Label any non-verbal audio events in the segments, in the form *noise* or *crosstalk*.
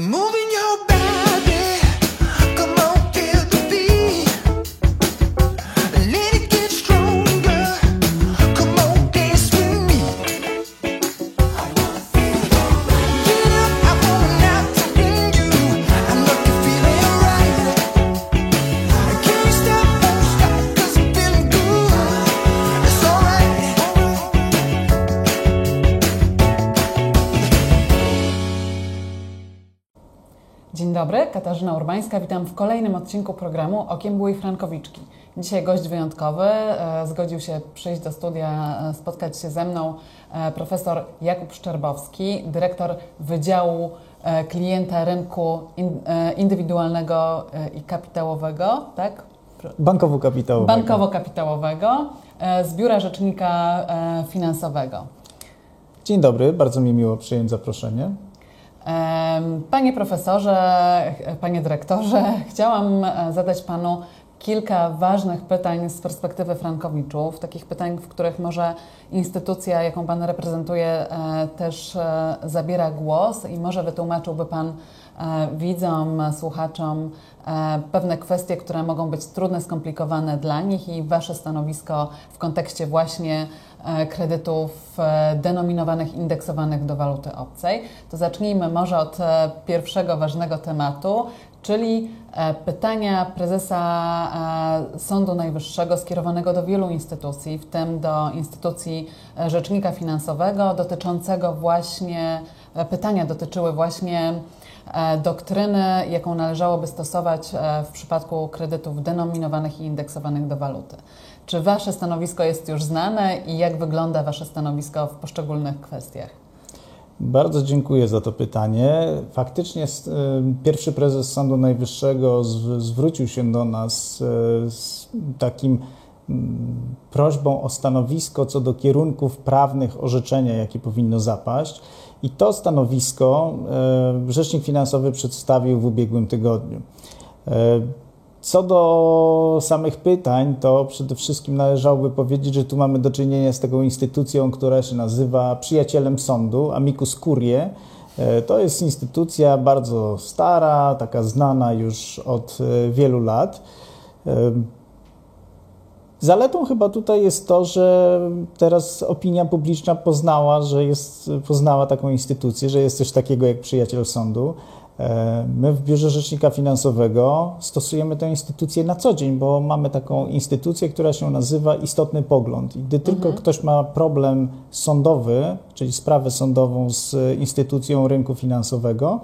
Moving dobry, Katarzyna Urbańska. Witam w kolejnym odcinku programu Okiem byłej Frankowiczki. Dzisiaj gość wyjątkowy. e, Zgodził się przyjść do studia, e, spotkać się ze mną e, profesor Jakub Szczerbowski, dyrektor Wydziału Klienta Rynku in- Indywidualnego i Kapitałowego, tak? Bankowo-kapitałowego. Bankowo-kapitałowego z Biura Rzecznika Finansowego. Dzień dobry, bardzo mi miło przyjąć zaproszenie. Panie profesorze, panie dyrektorze, *laughs* chciałam e, zadać panu kilka ważnych pytań z perspektywy Frankowiczów, takich pytań, w których może instytucja, jaką pan reprezentuje, e, też e, zabiera głos i może wytłumaczyłby pan e, widzom, słuchaczom pewne kwestie, które mogą być trudne, skomplikowane dla nich i wasze stanowisko w kontekście właśnie kredytów denominowanych, indeksowanych do waluty obcej. To zacznijmy może od pierwszego ważnego tematu, czyli e, pytania prezesa e, Sądu Najwyższego skierowanego do wielu instytucji, w tym do instytucji e, Rzecznika Finansowego, dotyczącego właśnie, pytania dotyczyły właśnie doktryny, jaką należałoby stosować w przypadku kredytów denominowanych i indeksowanych do waluty. Czy Wasze stanowisko jest już znane i jak wygląda Wasze stanowisko w poszczególnych kwestiach? Bardzo dziękuję za to pytanie. Faktycznie y, pierwszy prezes Sądu Najwyższego zw- zwrócił się do nas y, z takim mm, prośbą o stanowisko co do kierunków prawnych orzeczenia, jakie powinno zapaść. I to stanowisko y, Rzecznik Finansowy przedstawił w ubiegłym tygodniu. Co do samych pytań, to przede wszystkim należałoby powiedzieć, że tu mamy do czynienia z taką instytucją, która się nazywa przyjacielem sądu, amicus curiae. E, To jest instytucja bardzo stara, taka znana już od e, wielu lat. E, Zaletą chyba tutaj jest to, że teraz opinia publiczna poznała, że jest, poznała taką instytucję, że jest coś takiego jak przyjaciel sądu. E, My w Biurze Rzecznika Finansowego stosujemy tę instytucję na co dzień, bo mamy taką instytucję, która się nazywa istotny pogląd. I gdy tylko ktoś ma problem sądowy, czyli sprawę sądową z instytucją rynku finansowego,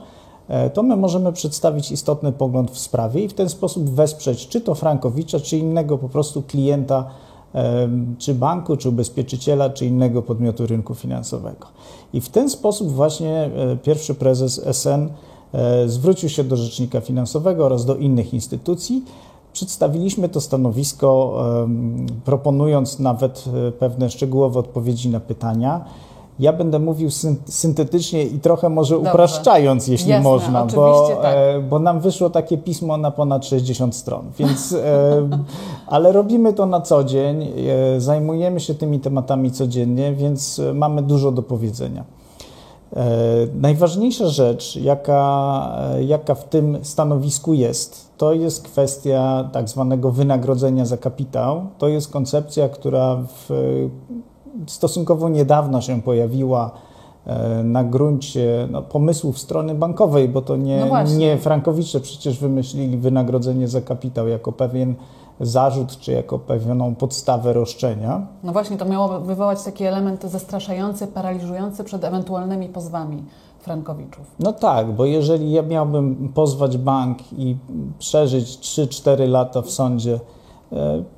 e, to my możemy przedstawić istotny pogląd w sprawie i w ten sposób wesprzeć czy to Frankowicza, czy innego po prostu klienta, em, czy banku, czy ubezpieczyciela, czy innego podmiotu rynku finansowego. I w ten sposób właśnie e, pierwszy prezes SN e, zwrócił się do Rzecznika Finansowego oraz do innych instytucji. Przedstawiliśmy to stanowisko, proponując nawet e, pewne szczegółowe odpowiedzi na pytania. Ja będę mówił syn- syntetycznie i trochę może Dobrze. upraszczając, jeśli Jasne, można, bo, oczywiście tak. e, bo nam wyszło takie pismo na ponad 60 stron, więc, e, *laughs* ale robimy to na co dzień, e, zajmujemy się tymi tematami codziennie, więc e, mamy dużo do powiedzenia. E, Najważniejsza rzecz, jaka, e, jaka w tym stanowisku jest, to jest kwestia tak zwanego wynagrodzenia za kapitał. To jest koncepcja, która w, stosunkowo niedawno się pojawiła e, na gruncie no, pomysłów strony bankowej, bo to No nie, właśnie. nie Frankowicze przecież wymyślili wynagrodzenie za kapitał jako pewien zarzut czy jako pewną podstawę roszczenia. No właśnie, to miało wywołać taki element zastraszający, paraliżujący przed ewentualnymi pozwami Frankowiczów. No tak, bo jeżeli ja miałbym pozwać bank i przeżyć 3-4 lata w sądzie, e,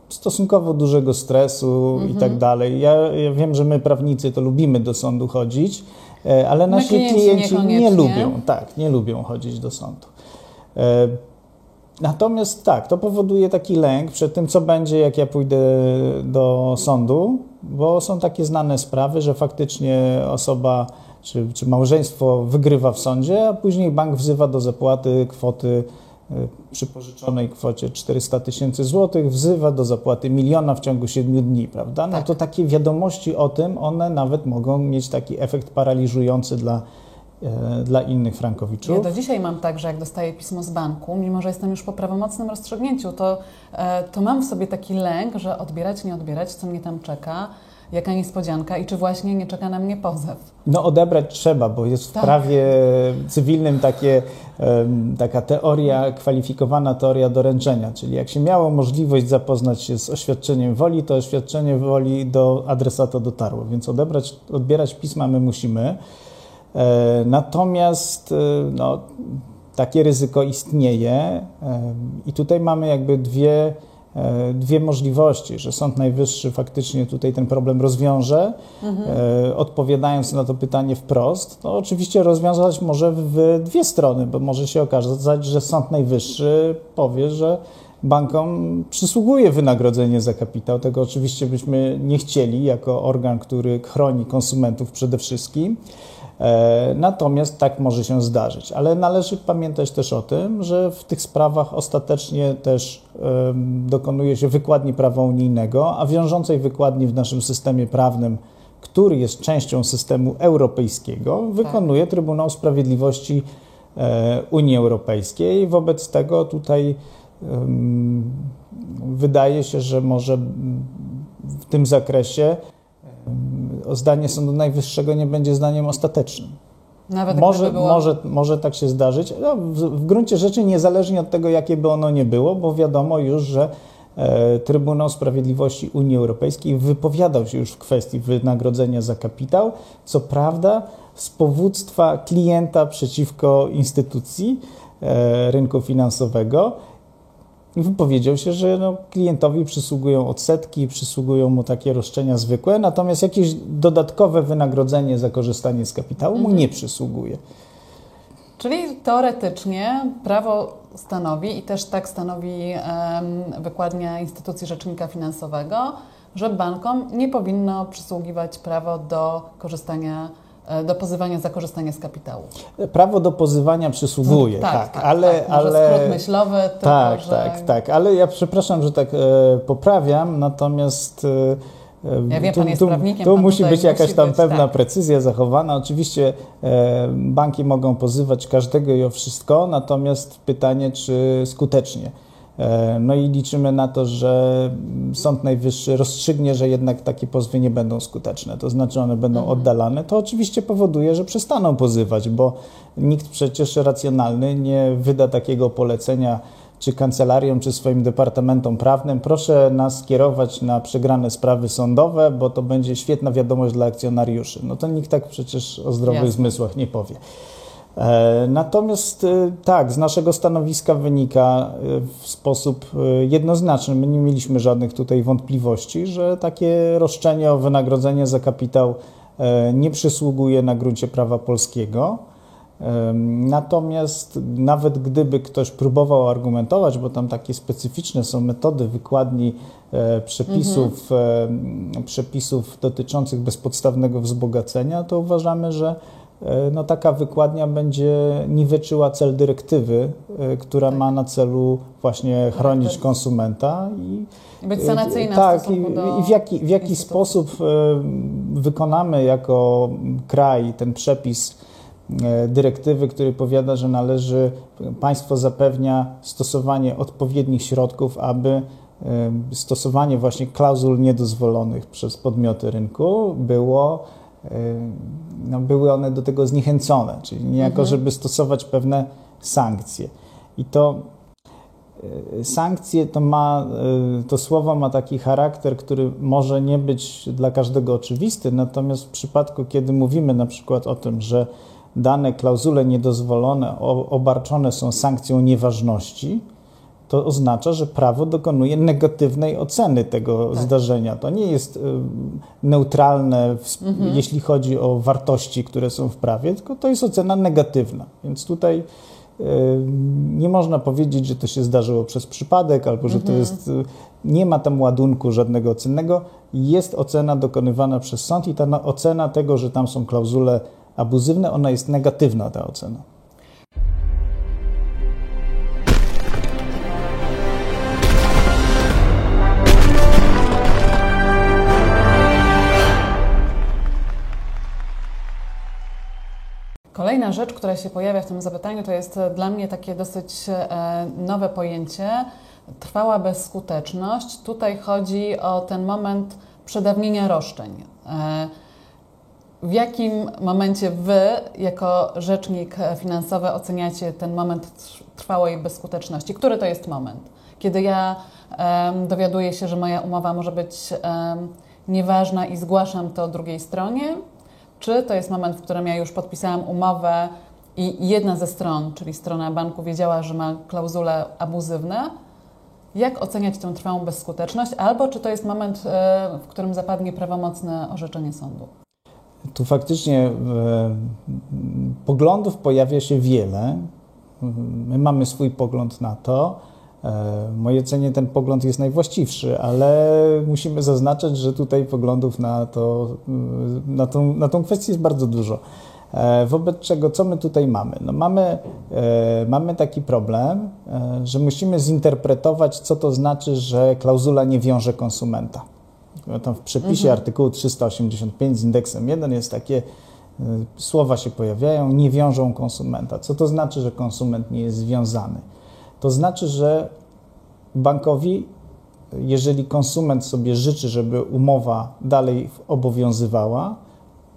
stosunkowo dużego stresu i tak dalej. Ja, ja wiem, że my prawnicy to lubimy do sądu chodzić, e, ale nasi klienci klienci nie lubią, tak, nie lubią chodzić do sądu. E, Natomiast tak, to powoduje taki lęk przed tym, co będzie, jak ja pójdę do sądu, bo są takie znane sprawy, że faktycznie osoba czy, czy małżeństwo wygrywa w sądzie, a później bank wzywa do zapłaty kwoty przy pożyczonej kwocie 400 tysięcy złotych, wzywa do zapłaty miliona w ciągu 7 dni, prawda? No Tak. to takie wiadomości o tym, one nawet mogą mieć taki efekt paraliżujący dla e, dla innych Ja frankowiczów. do dzisiaj mam tak, że jak dostaję pismo z banku, mimo że jestem już po prawomocnym rozstrzygnięciu, to, e, to mam w sobie taki lęk, że odbierać, nie odbierać, co mnie tam czeka, jaka niespodzianka i czy właśnie nie czeka na mnie pozew. No odebrać trzeba, bo jest w Tak. prawie cywilnym takie, taka teoria, kwalifikowana teoria doręczenia, czyli jak się miało możliwość zapoznać się z oświadczeniem woli, to oświadczenie woli do adresata dotarło, więc odebrać, odbierać pisma my musimy. E, Natomiast e, no, takie ryzyko istnieje e, i tutaj mamy jakby dwie, dwie możliwości, że Sąd Najwyższy faktycznie tutaj ten problem rozwiąże, e, odpowiadając na to pytanie wprost. To oczywiście rozwiązać może w dwie strony, bo może się okazać, że Sąd Najwyższy powie, że bankom przysługuje wynagrodzenie za kapitał. Tego oczywiście byśmy nie chcieli jako organ, który chroni konsumentów przede wszystkim. E, Natomiast tak może się zdarzyć, ale należy pamiętać też o tym, że w tych sprawach ostatecznie też dokonuje się wykładni prawa unijnego, a wiążącej wykładni w naszym systemie prawnym, który jest częścią systemu europejskiego, wykonuje Trybunał Sprawiedliwości e, Unii Europejskiej. Wobec tego tutaj wydaje się, że może w tym zakresie zdanie Sądu Najwyższego nie będzie zdaniem ostatecznym. Nawet Może, gdyby było... może, może tak się zdarzyć. No, w, w gruncie rzeczy niezależnie od tego, jakie by ono nie było, bo wiadomo już, że e, Trybunał Sprawiedliwości Unii Europejskiej wypowiadał się już w kwestii wynagrodzenia za kapitał, co prawda z powództwa klienta przeciwko instytucji e, rynku finansowego. I Wypowiedział się, że no, klientowi przysługują odsetki, przysługują mu takie roszczenia zwykłe, natomiast jakieś dodatkowe wynagrodzenie za korzystanie z kapitału mu nie przysługuje. Czyli teoretycznie prawo stanowi i też tak stanowi em, wykładnia instytucji rzecznika finansowego, że bankom nie powinno przysługiwać prawo do korzystania, e, do pozywania za korzystanie z kapitału. Prawo do pozywania przysługuje, tak, ale, tak, może ale skrót myślowy, tylko, tak, że... tak, tak, ale ja przepraszam, że tak e, poprawiam, natomiast e, e, Ja wiem, tu, pan jest tu, prawnikiem, tu musi być jakaś musi tam być, pewna tak. precyzja zachowana. Oczywiście e, banki mogą pozywać każdego i o wszystko, natomiast pytanie, czy skutecznie. E, No i liczymy na to, że Sąd Najwyższy rozstrzygnie, że jednak takie pozwy nie będą skuteczne, to znaczy one będą Mhm. oddalane. To oczywiście powoduje, że przestaną pozywać, bo nikt przecież racjonalny nie wyda takiego polecenia czy kancelariom, czy swoim departamentom prawnym, proszę nas kierować na przegrane sprawy sądowe, bo to będzie świetna wiadomość dla akcjonariuszy. No to nikt tak przecież o zdrowych Jasne. zmysłach nie powie. E, Natomiast e, tak, z naszego stanowiska wynika e, w sposób jednoznaczny, my nie mieliśmy żadnych tutaj wątpliwości, że takie roszczenie o wynagrodzenie za kapitał nie przysługuje na gruncie prawa polskiego. Natomiast nawet gdyby ktoś próbował argumentować, bo tam takie specyficzne są metody wykładni przepisów, e, przepisów dotyczących bezpodstawnego wzbogacenia, to uważamy, że no, taka wykładnia będzie niweczyła cel dyrektywy, e, która ma na celu właśnie chronić konsumenta i I być sanacyjna w tak, i, stosunku do i w jaki, w jaki sposób e, wykonamy jako kraj ten przepis e, dyrektywy, który powiada, że należy, państwo zapewnia stosowanie odpowiednich środków, aby e, stosowanie właśnie klauzul niedozwolonych przez podmioty rynku było, e, no, były one do tego zniechęcone, czyli niejako, żeby stosować pewne sankcje. I to e, Sankcje to ma, e, to słowo ma taki charakter, który może nie być dla każdego oczywisty, natomiast w przypadku, kiedy mówimy na przykład o tym, że dane klauzule niedozwolone obarczone są sankcją nieważności, to oznacza, że prawo dokonuje negatywnej oceny tego Tak. zdarzenia. To nie jest y, neutralne, w, sp- jeśli chodzi o wartości, które są w prawie, tylko to jest ocena negatywna. Więc tutaj y, nie można powiedzieć, że to się zdarzyło przez przypadek, albo że to jest. y, Nie ma tam ładunku żadnego cennego. Jest ocena dokonywana przez sąd i ta na- ocena tego, że tam są klauzule abuzywne, ona jest negatywna, ta ocena. Kolejna rzecz, która się pojawia w tym zapytaniu, to jest dla mnie takie dosyć e, nowe pojęcie trwała bezskuteczność. Tutaj chodzi o ten moment przedawnienia roszczeń. E, w jakim momencie Wy, jako rzecznik finansowy, oceniacie ten moment tr- trwałej bezskuteczności? Który to jest moment? Kiedy ja dowiaduję się, że moja umowa może być nieważna i zgłaszam to drugiej stronie? Czy to jest moment, w którym ja już podpisałam umowę i jedna ze stron, czyli strona banku, wiedziała, że ma klauzule abuzywne? Jak oceniać tę trwałą bezskuteczność? Albo czy to jest moment, e, w którym zapadnie prawomocne orzeczenie sądu? Tu faktycznie e, poglądów pojawia się wiele. My mamy swój pogląd na to. E, w mojej ocenie ten pogląd jest najwłaściwszy, ale musimy zaznaczać, że tutaj poglądów na, to, e, na, tą, na tą kwestię jest bardzo dużo. E, Wobec czego, co my tutaj mamy? No mamy, e, mamy taki problem, że musimy zinterpretować, co to znaczy, że klauzula nie wiąże konsumenta. Tam w przepisie artykułu 385 z indeksem 1 jest takie słowa się pojawiają, nie wiążą konsumenta. Co to znaczy, że konsument nie jest związany? To znaczy, że bankowi, jeżeli konsument sobie życzy, żeby umowa dalej obowiązywała,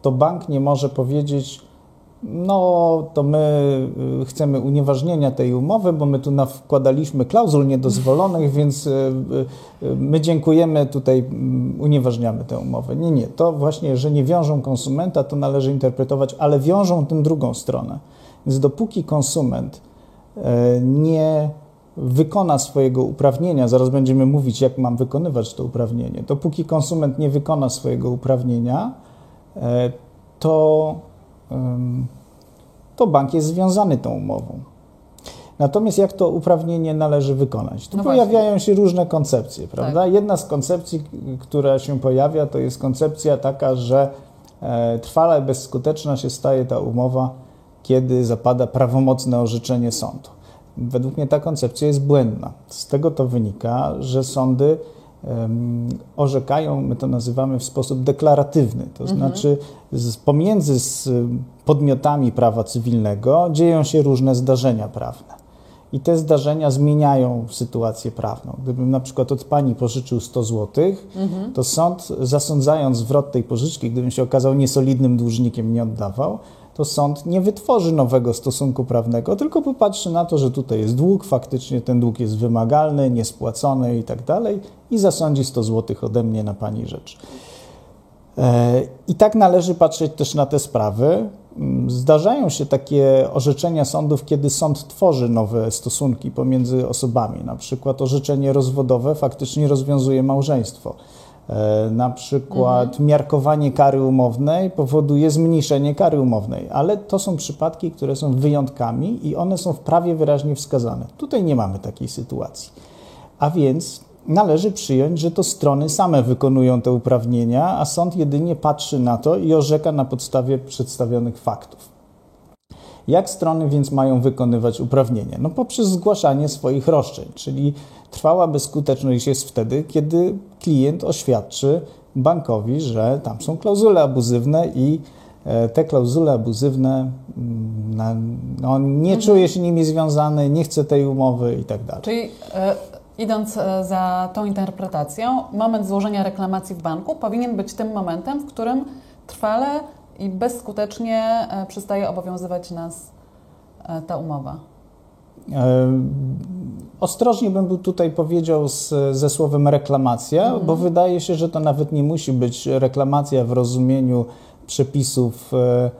to bank nie może powiedzieć, no to my y, chcemy unieważnienia tej umowy, bo my tu wkładaliśmy klauzul niedozwolonych, *laughs* więc y, y, my dziękujemy, tutaj mm, unieważniamy tę umowę. Nie, nie, to właśnie, że nie wiążą konsumenta, to należy interpretować, ale wiążą tę drugą stronę. Więc dopóki konsument nie wykona swojego uprawnienia, zaraz będziemy mówić, jak mam wykonywać to uprawnienie, dopóki konsument nie wykona swojego uprawnienia, e, to, to bank jest związany tą umową. Natomiast jak to uprawnienie należy wykonać? Tu No pojawiają się różne koncepcje, prawda? Jedna z koncepcji, która się pojawia, to jest koncepcja taka, że e, trwale bezskuteczna się staje ta umowa, kiedy zapada prawomocne orzeczenie sądu. Według mnie ta koncepcja jest błędna. Z tego to wynika, że sądy orzekają, my to nazywamy w sposób deklaratywny, to znaczy z, pomiędzy z podmiotami prawa cywilnego dzieją się różne zdarzenia prawne. I te zdarzenia zmieniają sytuację prawną. Gdybym na przykład od pani pożyczył 100 zł, to sąd, zasądzając zwrot tej pożyczki, gdybym się okazał niesolidnym dłużnikiem, nie oddawał, to sąd nie wytworzy nowego stosunku prawnego, tylko popatrzy na to, że tutaj jest dług, faktycznie ten dług jest wymagalny, niespłacony i tak dalej i zasądzi 100 zł ode mnie na pani rzecz. E, I tak należy patrzeć też na te sprawy. Mm, Zdarzają się takie orzeczenia sądów, kiedy sąd tworzy nowe stosunki pomiędzy osobami. Na przykład orzeczenie rozwodowe faktycznie rozwiązuje małżeństwo. E, Na przykład miarkowanie kary umownej powoduje zmniejszenie kary umownej, ale to są przypadki, które są wyjątkami i one są w prawie wyraźnie wskazane. Tutaj nie mamy takiej sytuacji. A więc należy przyjąć, że to strony same wykonują te uprawnienia, a sąd jedynie patrzy na to i orzeka na podstawie przedstawionych faktów. Jak strony więc mają wykonywać uprawnienia? No poprzez zgłaszanie swoich roszczeń, czyli trwała bezskuteczność jest wtedy, kiedy klient oświadczy bankowi, że tam są klauzule abuzywne i e, te klauzule abuzywne, mm, no, nie czuje się nimi związany, nie chce tej umowy i tak dalej. Czyli e, idąc e, za tą interpretacją, moment złożenia reklamacji w banku powinien być tym momentem, w którym trwale i bezskutecznie przestaje obowiązywać nas ta umowa. E, Ostrożnie bym był tutaj powiedział z, ze słowem reklamacja, bo wydaje się, że to nawet nie musi być reklamacja w rozumieniu przepisów, e,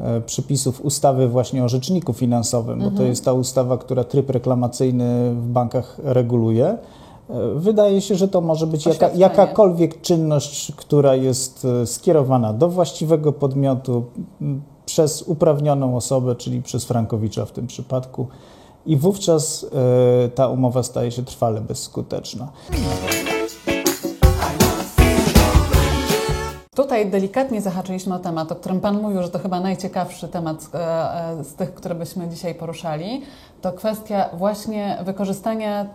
e, przepisów ustawy właśnie o rzeczniku finansowym, bo to jest ta ustawa, która tryb reklamacyjny w bankach reguluje. E, Wydaje się, że to może być jaka, jakakolwiek czynność, która jest e, skierowana do właściwego podmiotu przez uprawnioną osobę, czyli przez Frankowicza w tym przypadku. I wówczas e, ta umowa staje się trwale bezskuteczna. Tutaj delikatnie zahaczyliśmy o temat, o którym Pan mówił, że to chyba najciekawszy temat e, e, z tych, które byśmy dzisiaj poruszali. To kwestia właśnie wykorzystania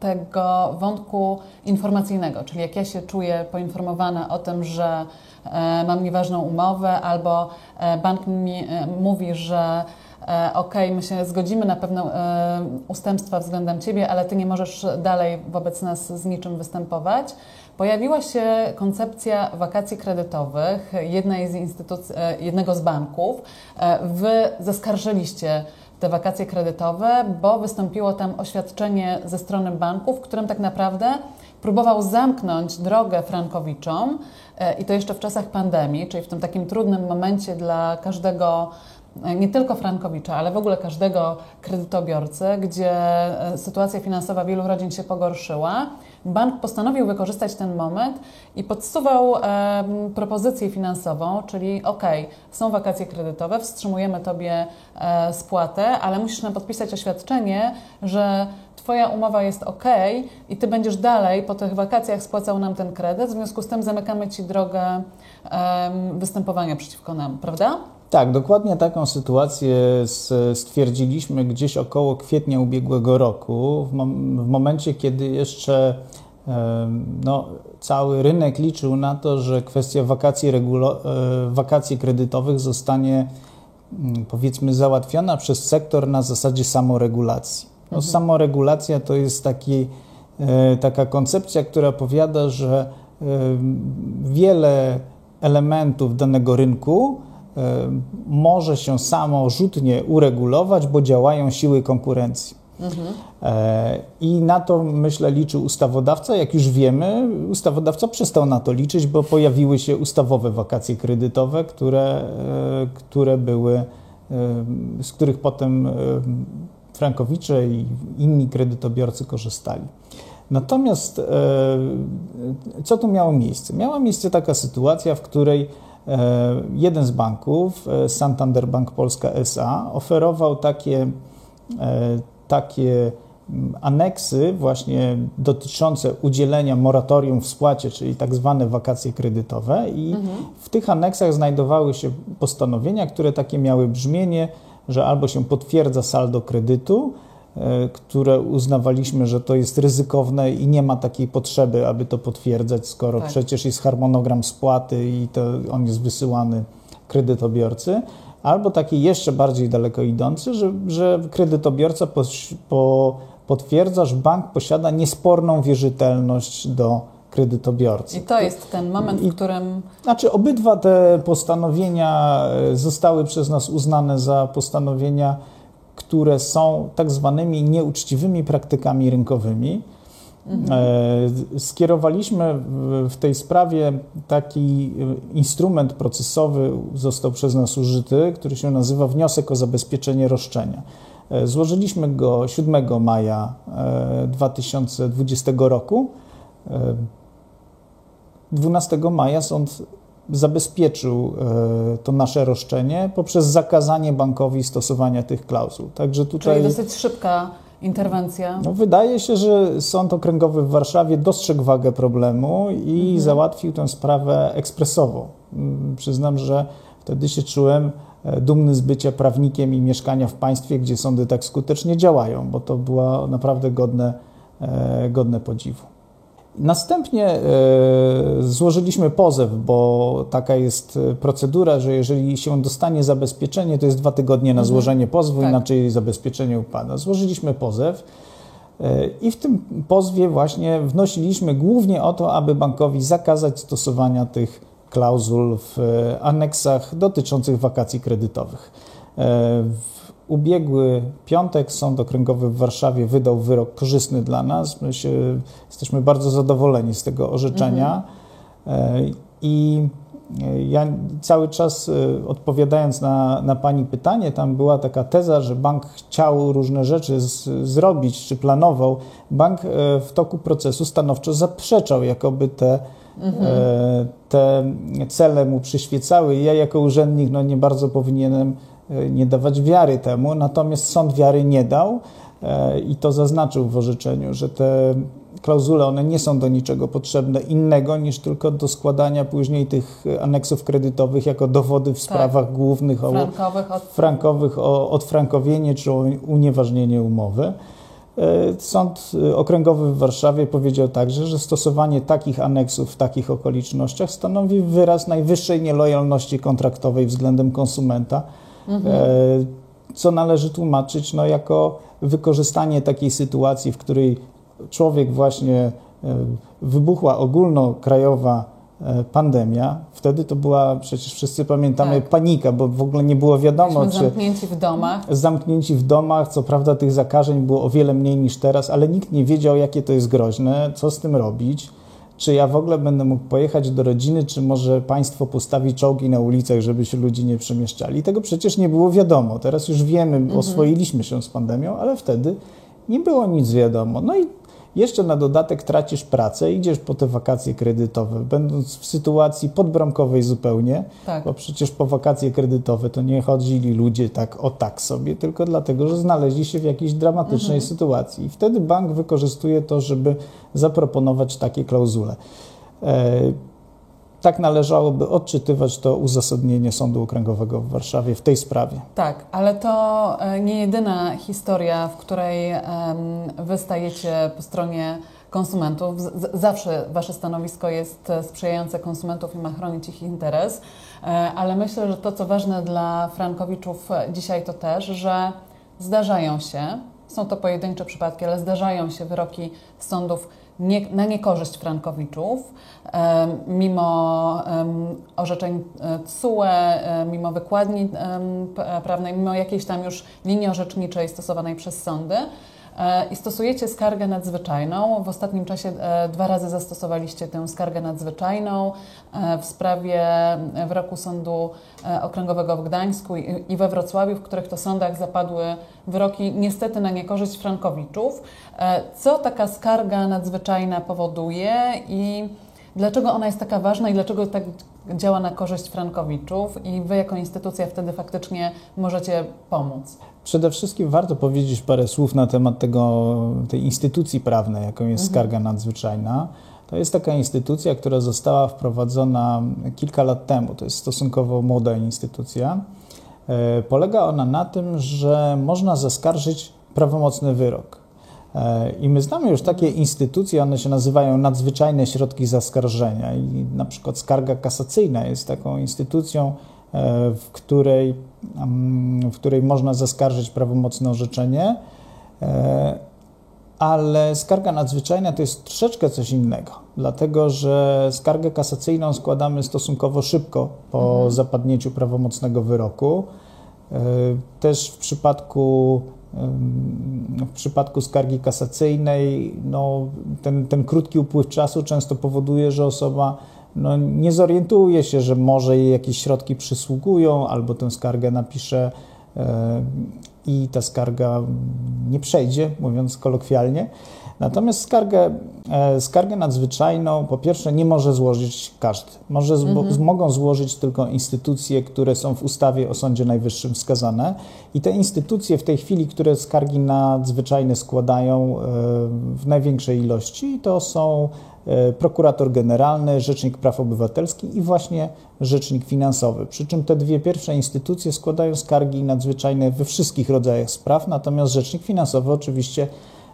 tego wątku informacyjnego, czyli jak ja się czuję poinformowana o tym, że mam nieważną umowę, albo bank mi mówi, że OK, my się zgodzimy na pewne e, ustępstwa względem Ciebie, ale Ty nie możesz dalej wobec nas z niczym występować. Pojawiła się koncepcja wakacji kredytowych jednej z instytucji, e, jednego z banków. E, Wy zaskarżyliście te wakacje kredytowe, bo wystąpiło tam oświadczenie ze strony banku, w którym tak naprawdę próbował zamknąć drogę frankowiczom e, i to jeszcze w czasach pandemii, czyli w tym takim trudnym momencie dla każdego e, nie tylko Frankowicza, ale w ogóle każdego kredytobiorcy, gdzie e, sytuacja finansowa wielu rodzin się pogorszyła, bank postanowił wykorzystać ten moment i podsuwał e, propozycję finansową, czyli ok, są wakacje kredytowe, wstrzymujemy Tobie e, spłatę, ale musisz nam podpisać oświadczenie, że Twoja umowa jest ok i Ty będziesz dalej po tych wakacjach spłacał nam ten kredyt, w związku z tym zamykamy Ci drogę em, występowania przeciwko nam, prawda? Tak, dokładnie taką sytuację stwierdziliśmy gdzieś około kwietnia ubiegłego roku, w, mom- w momencie, kiedy jeszcze no, cały rynek liczył na to, że kwestia wakacji, e, wakacji kredytowych zostanie mm, powiedzmy załatwiona przez sektor na zasadzie samoregulacji. No, Samoregulacja to jest taki, e, taka koncepcja, która powiada, że wiele elementów danego rynku może się samorzutnie uregulować, bo działają siły konkurencji. E, I na to, myślę, liczył ustawodawca. Jak już wiemy, ustawodawca przestał na to liczyć, bo pojawiły się ustawowe wakacje kredytowe, które, e, które były, e, z których potem e, frankowicze i inni kredytobiorcy korzystali. Natomiast e, co tu miało miejsce? Miała miejsce taka sytuacja, w której e, jeden z banków, e, Santander Bank Polska SA, oferował takie, e, takie mm, aneksy właśnie dotyczące udzielenia moratorium w spłacie, czyli tak zwane wakacje kredytowe i w tych aneksach znajdowały się postanowienia, które takie miały brzmienie, że albo się potwierdza saldo kredytu, e, które uznawaliśmy, że to jest ryzykowne i nie ma takiej potrzeby, aby to potwierdzać, skoro Tak. przecież jest harmonogram spłaty i to on jest wysyłany kredytobiorcy, albo taki jeszcze bardziej daleko idący, że, że kredytobiorca po, po, potwierdza, że bank posiada niesporną wierzytelność do kredytobiorcy. I to jest ten moment, w którym Znaczy, obydwa te postanowienia e, zostały przez nas uznane za postanowienia, które są tak zwanymi nieuczciwymi praktykami rynkowymi. E, Skierowaliśmy w- tej sprawie taki e, instrument procesowy, został przez nas użyty, który się nazywa wniosek o zabezpieczenie roszczenia. E, Złożyliśmy go 7 maja e, 2020 roku. E, 12 maja sąd zabezpieczył e, to nasze roszczenie poprzez zakazanie bankowi stosowania tych klauzul. Także tutaj Czyli dosyć szybka interwencja. no, wydaje się, że Sąd Okręgowy w Warszawie dostrzegł wagę problemu i załatwił tę sprawę ekspresowo. Mm, Przyznam, że wtedy się czułem e, dumny z bycia prawnikiem i mieszkania w państwie, gdzie sądy tak skutecznie działają, bo to było naprawdę godne, e, godne podziwu. Następnie e, złożyliśmy pozew, bo taka jest e, procedura, że jeżeli się dostanie zabezpieczenie, to jest dwa tygodnie na złożenie pozwu, Tak. inaczej zabezpieczenie upada. Złożyliśmy pozew e, i w tym pozwie właśnie wnosiliśmy głównie o to, aby bankowi zakazać stosowania tych klauzul w aneksach dotyczących wakacji kredytowych. Ubiegły piątek Sąd Okręgowy w Warszawie wydał wyrok korzystny dla nas. My się, jesteśmy bardzo zadowoleni z tego orzeczenia. E, I e, ja cały czas e, odpowiadając na, na Pani pytanie, tam była taka teza, że bank chciał różne rzeczy z, zrobić, czy planował. Bank w toku procesu stanowczo zaprzeczał, jakoby te, e, te cele mu przyświecały. Ja jako urzędnik no, nie bardzo powinienem nie dawać wiary temu, natomiast sąd wiary nie dał e, i to zaznaczył w orzeczeniu, że te klauzule, one nie są do niczego potrzebne innego niż tylko do składania później tych aneksów kredytowych jako dowody w sprawach głównych o Frankowych od frankowych o odfrankowienie czy o unieważnienie umowy. E, Sąd e, Okręgowy w Warszawie powiedział także, że stosowanie takich aneksów w takich okolicznościach stanowi wyraz najwyższej nielojalności kontraktowej względem konsumenta, e, co należy tłumaczyć no, jako wykorzystanie takiej sytuacji, w której człowiek właśnie e, wybuchła ogólnokrajowa e, pandemia. Wtedy to była, przecież wszyscy pamiętamy, Tak. panika, bo w ogóle nie było wiadomo, Byliśmy czy zamknięci w domach. zamknięci w domach. Co prawda tych zakażeń było o wiele mniej niż teraz, ale nikt nie wiedział, jakie to jest groźne, co z tym robić. Czy ja w ogóle będę mógł pojechać do rodziny, czy może państwo postawi czołgi na ulicach, żeby się ludzie nie przemieszczali? Tego przecież nie było wiadomo. Teraz już wiemy, oswoiliśmy się z pandemią, ale wtedy nie było nic wiadomo. No i jeszcze na dodatek tracisz pracę, idziesz po te wakacje kredytowe, będąc w sytuacji podbramkowej zupełnie, Tak. bo przecież po wakacje kredytowe to nie chodzili ludzie tak o tak sobie, tylko dlatego, że znaleźli się w jakiejś dramatycznej sytuacji. I wtedy bank wykorzystuje to, żeby zaproponować takie klauzule. E, tak należałoby odczytywać to uzasadnienie Sądu Okręgowego w Warszawie w tej sprawie. Tak, ale to e, nie jedyna historia, w której wy stajecie po stronie konsumentów. Zawsze wasze stanowisko jest e, sprzyjające konsumentów i ma chronić ich interes, E, ale myślę, że to, co ważne dla frankowiczów dzisiaj, to też, że zdarzają się, są to pojedyncze przypadki, ale zdarzają się wyroki sądów nie, na niekorzyść frankowiczów, mimo orzeczeń e, TSUE, e, mimo wykładni prawnej, mimo jakiejś tam już linii orzeczniczej stosowanej przez sądy. E, I stosujecie skargę nadzwyczajną. W ostatnim czasie e, dwa razy zastosowaliście tę skargę nadzwyczajną e, w sprawie wyroku Sądu Okręgowego w Gdańsku i we Wrocławiu, w których to sądach zapadły wyroki niestety na niekorzyść frankowiczów. Co taka skarga nadzwyczajna powoduje i dlaczego ona jest taka ważna i dlaczego tak działa na korzyść frankowiczów i Wy jako instytucja wtedy faktycznie możecie pomóc? Przede wszystkim warto powiedzieć parę słów na temat tego, tej instytucji prawnej, jaką jest skarga nadzwyczajna. To jest taka instytucja, która została wprowadzona kilka lat temu. To jest stosunkowo młoda instytucja. E, Polega ona na tym, że można zaskarżyć prawomocny wyrok. E, I my znamy już takie instytucje, one się nazywają nadzwyczajne środki zaskarżenia. I na przykład skarga kasacyjna jest taką instytucją, e, w której, mm, w której można zaskarżyć prawomocne orzeczenie, e, ale skarga nadzwyczajna to jest troszeczkę coś innego, dlatego że skargę kasacyjną składamy stosunkowo szybko po zapadnięciu prawomocnego wyroku. Też w przypadku, w przypadku skargi kasacyjnej no, ten, ten krótki upływ czasu często powoduje, że osoba no, nie zorientuje się, że może jej jakieś środki przysługują, albo tę skargę napisze i ta skarga nie przejdzie, mówiąc kolokwialnie. Natomiast skargę, e, skargę nadzwyczajną po pierwsze nie może złożyć każdy. Może zbo- mogą złożyć tylko instytucje, które są w ustawie o Sądzie Najwyższym wskazane i te instytucje w tej chwili, które skargi nadzwyczajne składają e, w największej ilości, to są prokurator generalny, rzecznik praw obywatelskich i właśnie rzecznik finansowy. Przy czym te dwie pierwsze instytucje składają skargi nadzwyczajne we wszystkich rodzajach spraw, natomiast rzecznik finansowy oczywiście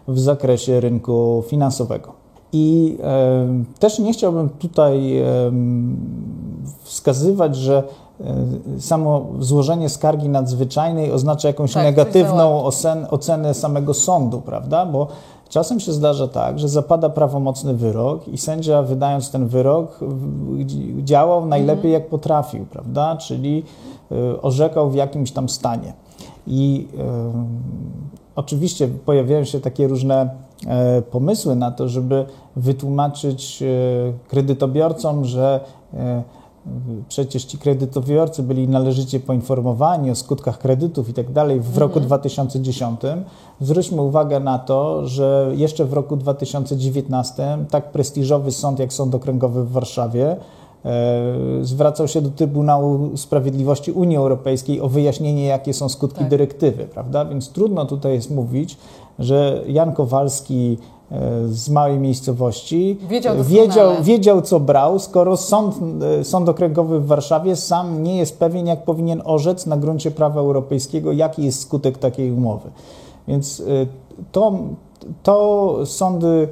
w zakresie rynku finansowego. I e, też nie chciałbym tutaj e, wskazywać, że e, samo złożenie skargi nadzwyczajnej oznacza jakąś Tak, negatywną ocen, ocenę samego sądu, prawda? Bo czasem się zdarza tak, że zapada prawomocny wyrok i sędzia wydając ten wyrok działał najlepiej jak potrafił, prawda? Czyli y, orzekał w jakimś tam stanie. I y, oczywiście pojawiają się takie różne e, pomysły na to, żeby wytłumaczyć e, kredytobiorcom, że e, Przecież ci kredytobiorcy byli należycie poinformowani o skutkach kredytów i tak dalej w roku 2010. Zwróćmy uwagę na to, że jeszcze w roku 2019 tak prestiżowy sąd jak Sąd Okręgowy w Warszawie e, zwracał się do Trybunału Sprawiedliwości Unii Europejskiej o wyjaśnienie, jakie są skutki Tak. dyrektywy, prawda? Więc trudno tutaj jest mówić, że Jan Kowalski z małej miejscowości. Wiedział e, wiedział, wiedział, co brał, skoro sąd, e, sąd okręgowy w Warszawie sam nie jest pewien, jak powinien orzec na gruncie prawa europejskiego, jaki jest skutek takiej umowy. Więc y, to, to sądy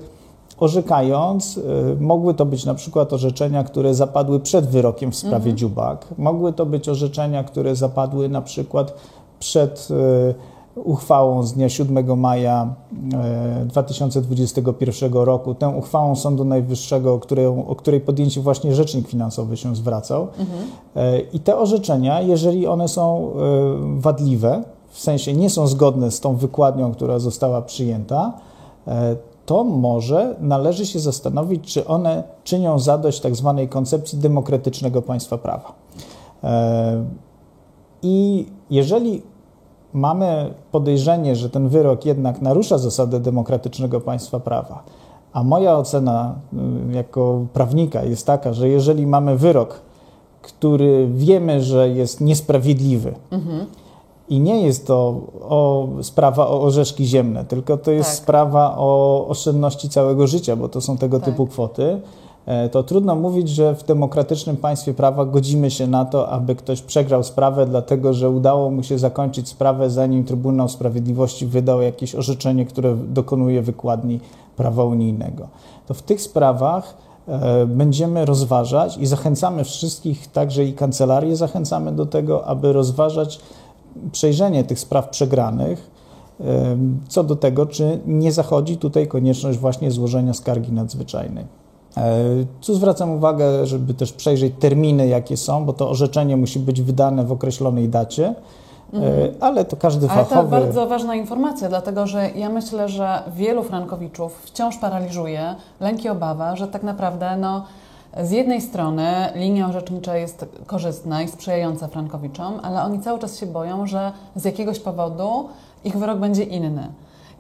orzekając, mogły to być na przykład orzeczenia, które zapadły przed wyrokiem w sprawie Dziubak, mogły to być orzeczenia, które zapadły na przykład przed uchwałą z dnia 7 maja y, 2021 roku, tą uchwałą Sądu Najwyższego, o, której podjęcie właśnie Rzecznik Finansowy się zwracał. Y, I te orzeczenia, jeżeli one są y, wadliwe, w sensie nie są zgodne z tą wykładnią, która została przyjęta, e, to może należy się zastanowić, czy one czynią zadość tak zwanej koncepcji demokratycznego państwa prawa. E, I jeżeli mamy podejrzenie, że ten wyrok jednak narusza zasadę demokratycznego państwa prawa, a moja ocena y, jako prawnika jest taka, że jeżeli mamy wyrok, który wiemy, że jest niesprawiedliwy, i nie jest to o, sprawa o orzeszki ziemne, tylko to jest Tak. sprawa o oszczędności całego życia, bo to są tego Tak. typu kwoty. E, To trudno mówić, że w demokratycznym państwie prawa godzimy się na to, aby ktoś przegrał sprawę, dlatego że udało mu się zakończyć sprawę, zanim Trybunał Sprawiedliwości wydał jakieś orzeczenie, które dokonuje wykładni prawa unijnego. To w tych sprawach e, będziemy rozważać i zachęcamy wszystkich, także i kancelarię, zachęcamy do tego, aby rozważać przejrzenie tych spraw przegranych, em, co do tego, czy nie zachodzi tutaj konieczność właśnie złożenia skargi nadzwyczajnej. E, Tu zwracam uwagę, żeby też przejrzeć terminy, jakie są, bo to orzeczenie musi być wydane w określonej dacie, e, ale to każdy Ale to fachowy. bardzo ważna informacja, dlatego że ja myślę, że wielu frankowiczów wciąż paraliżuje lęk i obawa, że tak naprawdę no, z jednej strony linia orzecznicza jest korzystna i sprzyjająca frankowiczom, ale oni cały czas się boją, że z jakiegoś powodu ich wyrok będzie inny.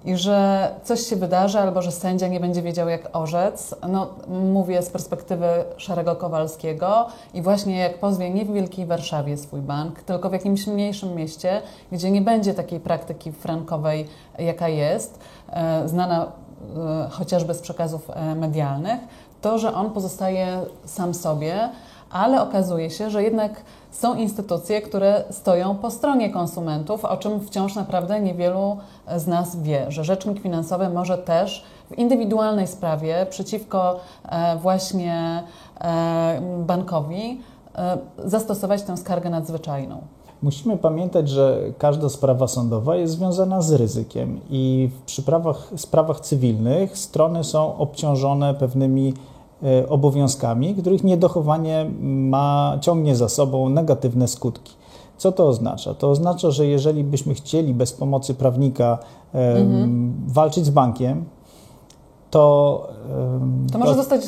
I że coś się wydarzy, albo że sędzia nie będzie wiedział, jak orzec. No, mówię z perspektywy Szarego Kowalskiego i właśnie jak pozwie nie w Wielkiej Warszawie swój bank, tylko w jakimś mniejszym mieście, gdzie nie będzie takiej praktyki frankowej, jaka jest, e, znana e, chociażby z przekazów e, medialnych, to, że on pozostaje sam sobie, ale okazuje się, że jednak są instytucje, które stoją po stronie konsumentów, o czym wciąż naprawdę niewielu z nas wie, że Rzecznik Finansowy może też w indywidualnej sprawie przeciwko e, właśnie e, bankowi e, zastosować tę skargę nadzwyczajną. Musimy pamiętać, że każda sprawa sądowa jest związana z ryzykiem i w przyprawach, sprawach cywilnych strony są obciążone pewnymi obowiązkami, których niedochowanie ma, ciągnie za sobą negatywne skutki. Co to oznacza? To oznacza, że jeżeli byśmy chcieli bez pomocy prawnika em, walczyć z bankiem, to, To może, zostać,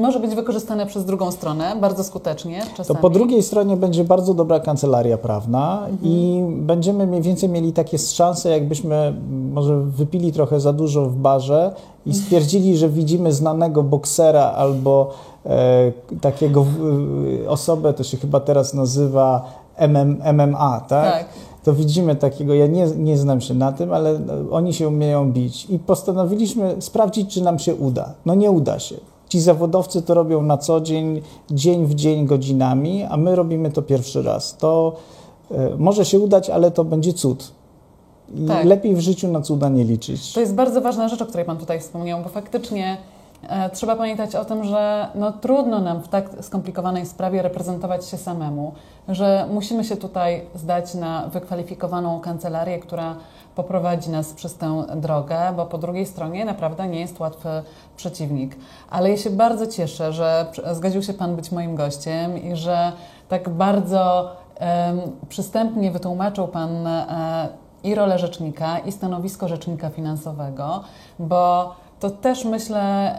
może być wykorzystane przez drugą stronę bardzo skutecznie To czasami. po drugiej stronie będzie bardzo dobra kancelaria prawna i będziemy mniej więcej mieli takie szanse, jakbyśmy może wypili trochę za dużo w barze i stwierdzili, że widzimy znanego boksera albo e, takiego w- osobę, to się chyba teraz nazywa MM, MMA, tak? Tak. To widzimy takiego, ja nie, nie znam się na tym, ale oni się umieją bić i postanowiliśmy sprawdzić, czy nam się uda. No nie uda się. Ci zawodowcy to robią na co dzień, dzień w dzień, godzinami, a my robimy to pierwszy raz. To e, może się udać, ale to będzie cud. Tak. lepiej w życiu na cuda nie liczyć. To jest bardzo ważna rzecz, o której Pan tutaj wspomniał, bo faktycznie e, trzeba pamiętać o tym, że no, trudno nam w tak skomplikowanej sprawie reprezentować się samemu, że musimy się tutaj zdać na wykwalifikowaną kancelarię, która poprowadzi nas przez tę drogę, bo po drugiej stronie naprawdę nie jest łatwy przeciwnik. Ale ja się bardzo cieszę, że zgodził się Pan być moim gościem i że tak bardzo przystępnie wytłumaczył Pan e, i rolę rzecznika, i stanowisko rzecznika finansowego, bo to też myślę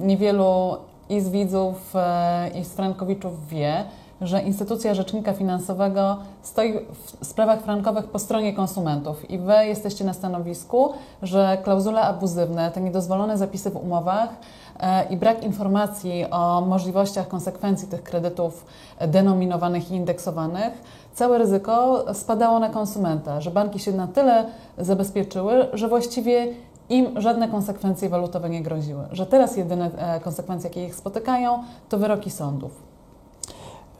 niewielu i z widzów, e, i z frankowiczów wie, że instytucja rzecznika finansowego stoi w sprawach frankowych po stronie konsumentów. I wy jesteście na stanowisku, że klauzule abuzywne, te niedozwolone zapisy w umowach e, i brak informacji o możliwościach konsekwencji tych kredytów denominowanych i indeksowanych, całe ryzyko spadało na konsumenta, że banki się na tyle zabezpieczyły, że właściwie im żadne konsekwencje walutowe nie groziły, że teraz jedyne e, konsekwencje, jakie ich spotykają, to wyroki sądów.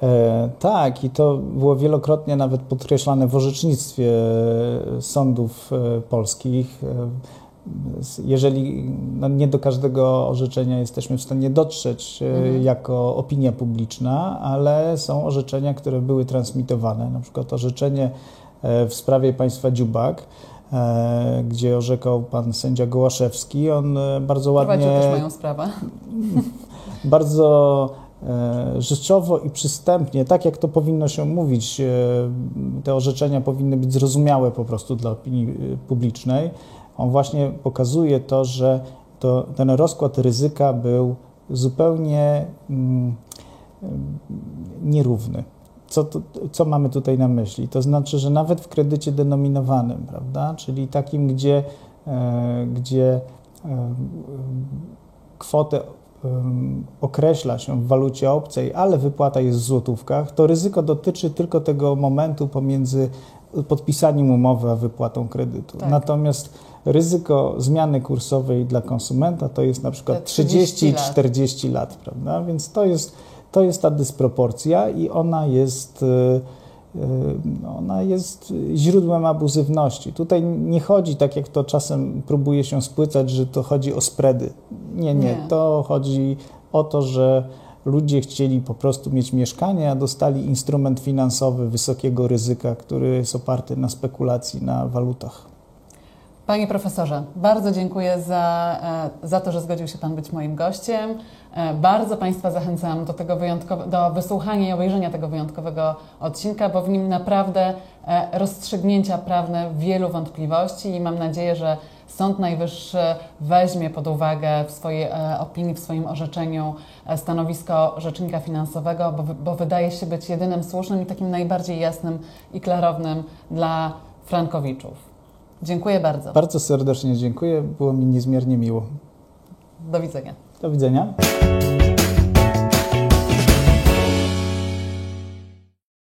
E, tak, i to było wielokrotnie nawet podkreślane w orzecznictwie e, sądów e, polskich. Jeżeli no nie do każdego orzeczenia jesteśmy w stanie dotrzeć e, Mhm. jako opinia publiczna, ale są orzeczenia, które były transmitowane. Na przykład orzeczenie e, w sprawie państwa Dziubak, e, gdzie orzekał pan sędzia Gołaszewski. On e, bardzo Prowadził ładnie też moją sprawę. *laughs* bardzo rzeczowo i przystępnie, tak jak to powinno się mówić, te orzeczenia powinny być zrozumiałe po prostu dla opinii publicznej. On właśnie pokazuje to, że to, ten rozkład ryzyka był zupełnie mm, em, nierówny. Co, to, co mamy tutaj na myśli? To znaczy, że nawet w kredycie denominowanym, prawda, czyli takim, gdzie, e, gdzie em, kwotę em, określa się w walucie obcej, ale wypłata jest w złotówkach, to ryzyko dotyczy tylko tego momentu pomiędzy podpisaniem umowy a wypłatą kredytu. Tak. Natomiast ryzyko zmiany kursowej dla konsumenta to jest na przykład Te 30 30 i lat. 40 lat, prawda? Więc to jest, to jest ta dysproporcja i ona jest, y, y, ona jest źródłem abuzywności. Tutaj nie chodzi, tak jak to czasem próbuje się spłycać, że to chodzi o spready. Nie, nie, Nie. to chodzi o to, że ludzie chcieli po prostu mieć mieszkanie, a dostali instrument finansowy wysokiego ryzyka, który jest oparty na spekulacji na walutach. Panie profesorze, bardzo dziękuję za, e, za to, że zgodził się Pan być moim gościem. E, Bardzo Państwa zachęcam do, tego do wysłuchania i obejrzenia tego wyjątkowego odcinka, bo w nim naprawdę e, rozstrzygnięcia prawne wielu wątpliwości i mam nadzieję, że Sąd Najwyższy weźmie pod uwagę w swojej opinii, w swoim orzeczeniu stanowisko rzecznika finansowego, bo, bo wydaje się być jedynym słusznym i takim najbardziej jasnym i klarownym dla frankowiczów. Dziękuję bardzo. Bardzo serdecznie dziękuję, było mi niezmiernie miło. Do widzenia. Do widzenia.